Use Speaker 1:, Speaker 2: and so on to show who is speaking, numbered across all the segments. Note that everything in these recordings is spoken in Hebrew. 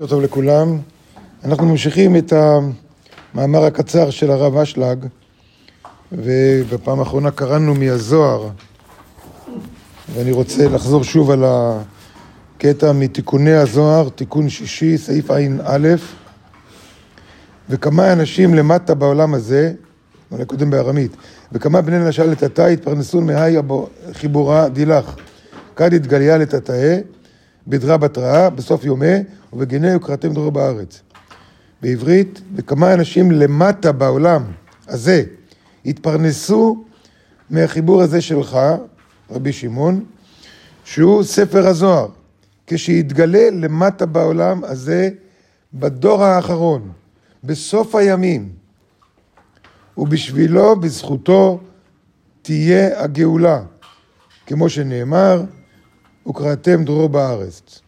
Speaker 1: בוקר טוב לכולם. אנחנו ממשיכים את המאמר הקצר של הרב אשלג, ובפעם האחרונה קראנו מהזוהר, ואני רוצה לחזור שוב על הקטע מתיקוני הזוהר, תיקון שישי, סעיף ע"א, וכמה אנשים למטה בעולם הזה, אולי קודם בארמית, וכמה בני נשל לטאטא התפרנסו מהי חיבורה דילך, כד התגליה לטאטאה בדרה בתראה, בסוף יומי, ובגיני וקראתם דרור בארץ. בעברית, וכמה אנשים למטה בעולם הזה התפרנסו מהחיבור הזה שלך, רבי שמעון, שהוא ספר הזוהר, כשיתגלה למטה בעולם הזה בדור האחרון, בסוף הימים, ובשבילו, בזכותו, תהיה הגאולה, כמו שנאמר, וקראתם דרור בארץ.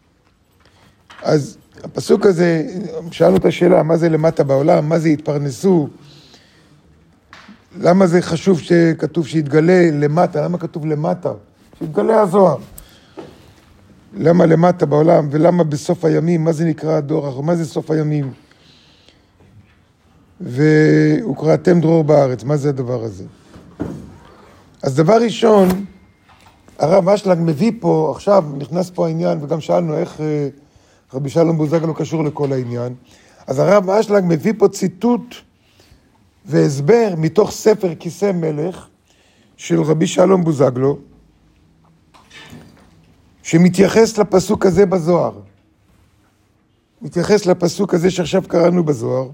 Speaker 1: אז הפסוק הזה, שאלנו את השאלה, מה זה למטה בעולם, מה זה התפרנסו, למה זה חשוב שכתוב שיתגלה למטה, למה כתוב למטה? שיתגלה הזוהר. למה למטה בעולם, ולמה בסוף הימים, מה זה נקרא הדור, מה זה סוף הימים? וקראתם דרור בארץ, מה זה הדבר הזה? אז דבר ראשון, הרב אשלג מביא פה, עכשיו נכנס פה העניין, וגם שאלנו איך אה, רבי שלום בוזגלו קשור לכל העניין. אז הרב אשלג מביא פה ציטוט והסבר מתוך ספר כיסא מלך של רבי שלום בוזגלו, שמתייחס לפסוק הזה בזוהר. מתייחס לפסוק הזה שעכשיו קראנו בזוהר,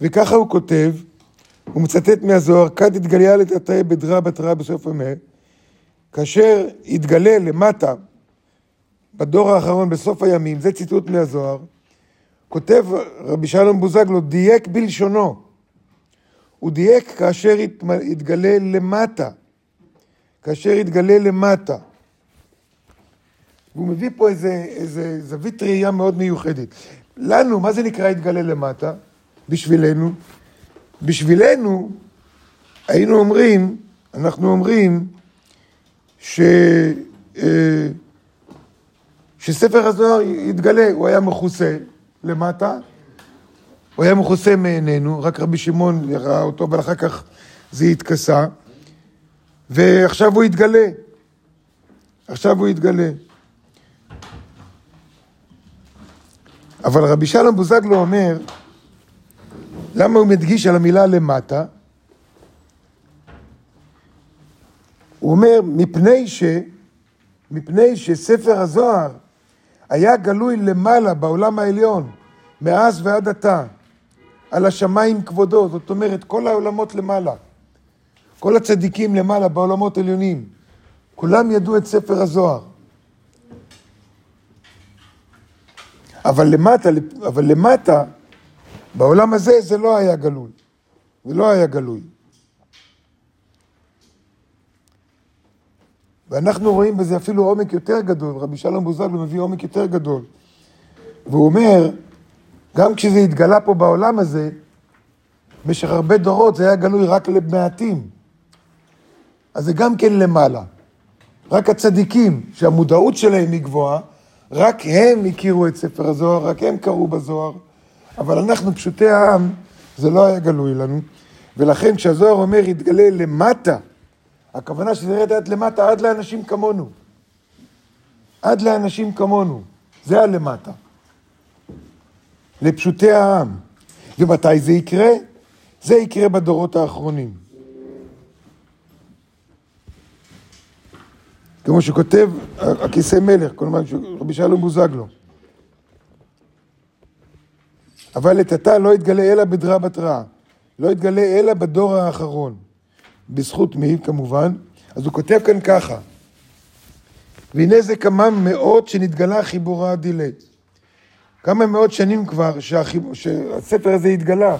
Speaker 1: וככה הוא כותב, הוא מצטט מהזוהר, כד התגליה לתתאי בדרה בתראה בסוף המה, כאשר יתגלה למטה, בדור האחרון, בסוף הימים, זה ציטוט מהזוהר, כותב רבי שלום בוזגלו, דייק בלשונו. הוא דייק כאשר יתגלה למטה. כאשר יתגלה למטה. והוא מביא פה איזה, איזה זווית ראייה מאוד מיוחדת. לנו, מה זה נקרא יתגלה למטה? בשבילנו. בשבילנו, היינו אומרים, אנחנו אומרים, ש... אה, שספר הזוהר יתגלה, הוא היה מכוסה למטה, הוא היה מכוסה מעינינו, רק רבי שמעון ראה אותו, אבל אחר כך זה התכסה, ועכשיו הוא יתגלה. עכשיו הוא יתגלה. אבל רבי שלום בוזגלו אומר, למה הוא מדגיש על המילה למטה? הוא אומר, מפני ש... מפני שספר הזוהר היה גלוי למעלה בעולם העליון, מאז ועד עתה, על השמיים כבודו, זאת אומרת, כל העולמות למעלה, כל הצדיקים למעלה בעולמות עליונים, כולם ידעו את ספר הזוהר. אבל למטה, אבל למטה, בעולם הזה זה לא היה גלוי. זה לא היה גלוי. ואנחנו רואים בזה אפילו עומק יותר גדול, רבי שלום בוזגלו מביא עומק יותר גדול. והוא אומר, גם כשזה התגלה פה בעולם הזה, במשך הרבה דורות זה היה גלוי רק למעטים. אז זה גם כן למעלה. רק הצדיקים, שהמודעות שלהם היא גבוהה, רק הם הכירו את ספר הזוהר, רק הם קראו בזוהר. אבל אנחנו, פשוטי העם, זה לא היה גלוי לנו. ולכן כשהזוהר אומר, יתגלה למטה, הכוונה שזה ירד עד למטה, עד לאנשים כמונו. עד לאנשים כמונו. זה הלמטה. לפשוטי העם. ומתי זה יקרה? זה יקרה בדורות האחרונים. כמו שכותב הכיסא מלך, כלומר רבי שלום בוזגלו. אבל לטאטא לא יתגלה אלא בדרה בתראה, לא יתגלה אלא בדור האחרון. בזכות מי כמובן, אז הוא כותב כאן ככה, והנה זה כמה מאות שנתגלה חיבורה הדילי. כמה מאות שנים כבר שהחיב... שהספר הזה התגלה.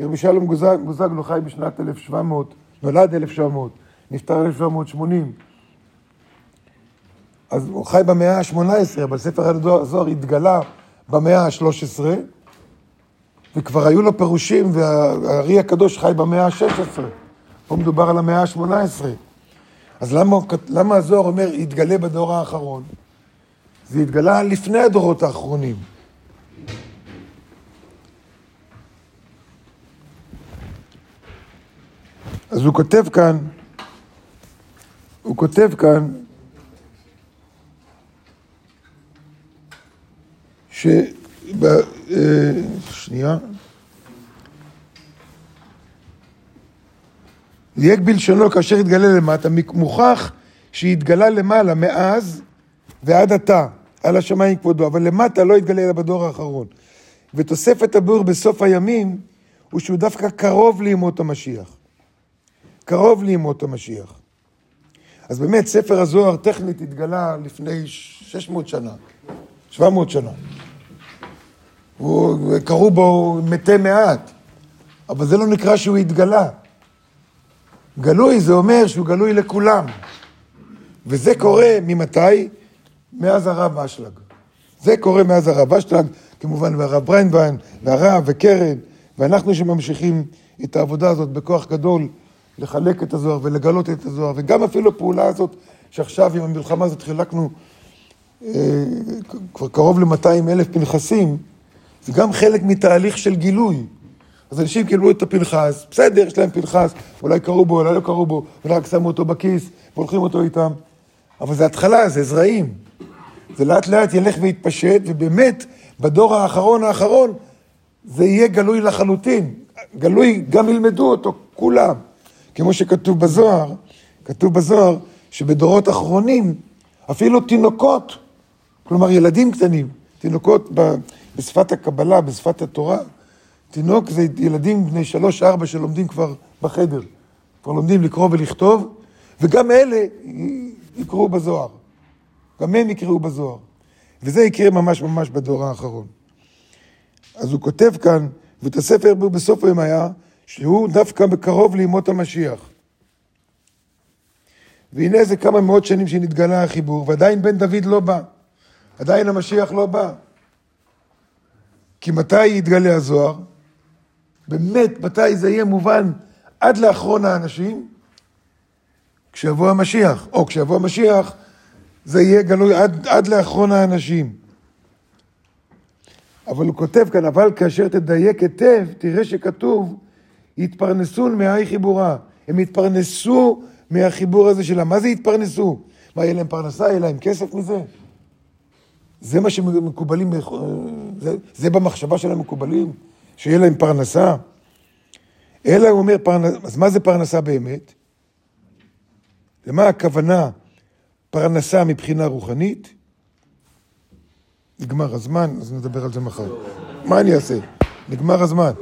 Speaker 1: רבי שלום גוזגלו חי בשנת 1700, נולד 1700, נפטר 1780. אז הוא חי במאה ה-18, אבל ספר הזוהר התגלה במאה ה-13, וכבר היו לו פירושים, והארי הקדוש חי במאה ה-16. פה מדובר על המאה ה-18. אז למה, למה הזוהר אומר, יתגלה בדור האחרון? זה התגלה לפני הדורות האחרונים. אז הוא כותב כאן, הוא כותב כאן, ש... אה, שנייה. דייק בלשונו כאשר התגלה למטה, מוכח שהתגלה למעלה מאז ועד עתה, על השמיים כבודו, אבל למטה לא התגלה אלא בדור האחרון. ותוספת הביאור בסוף הימים הוא שהוא דווקא קרוב לימות המשיח. קרוב לימות המשיח. אז באמת, ספר הזוהר טכנית התגלה לפני 600 שנה, 700 שנה. קראו בו מתי מעט, אבל זה לא נקרא שהוא התגלה. גלוי זה אומר שהוא גלוי לכולם. וזה קורה ממתי? מאז הרב אשלג. זה קורה מאז הרב אשלג, כמובן, והרב בריינביין, והרב וקרן, ואנחנו שממשיכים את העבודה הזאת בכוח גדול, לחלק את הזוהר ולגלות את הזוהר, וגם אפילו הפעולה הזאת, שעכשיו עם המלחמה הזאת חילקנו אה, כבר קרוב ל-200 אלף פנחסים, זה גם חלק מתהליך של גילוי. אז אנשים קיבלו את הפנחס, בסדר, יש להם פנחס, אולי קראו בו, אולי לא קראו בו, אולי רק שמו אותו בכיס והולכים אותו איתם. אבל זה התחלה, זה זרעים. זה לאט לאט ילך ויתפשט, ובאמת, בדור האחרון האחרון, זה יהיה גלוי לחלוטין. גלוי, גם ילמדו אותו, כולם. כמו שכתוב בזוהר, כתוב בזוהר שבדורות אחרונים, אפילו תינוקות, כלומר ילדים קטנים, תינוקות בשפת הקבלה, בשפת התורה, תינוק זה ילדים בני שלוש-ארבע שלומדים כבר בחדר, כבר לומדים לקרוא ולכתוב, וגם אלה יקראו בזוהר. גם הם יקראו בזוהר. וזה יקרה ממש ממש בדור האחרון. אז הוא כותב כאן, ואת הספר בסוף היום היה, שהוא דווקא בקרוב לימות המשיח. והנה זה כמה מאות שנים שנתגלה החיבור, ועדיין בן דוד לא בא. עדיין המשיח לא בא. כי מתי יתגלה הזוהר? באמת, מתי זה יהיה מובן עד לאחרון האנשים? כשיבוא המשיח. או כשיבוא המשיח, זה יהיה גלוי עד, עד לאחרון האנשים. אבל הוא כותב כאן, אבל כאשר תדייק היטב, תראה שכתוב, יתפרנסון מהי חיבורה. הם יתפרנסו מהחיבור הזה שלה. מה זה יתפרנסו? מה, יהיה להם פרנסה? יהיה להם כסף מזה? זה מה שמקובלים, זה, זה במחשבה של המקובלים, שיהיה להם פרנסה. אלא הוא אומר, פרנס, אז מה זה פרנסה באמת? למה הכוונה פרנסה מבחינה רוחנית? נגמר הזמן, אז נדבר על זה מחר. מה אני אעשה? נגמר הזמן.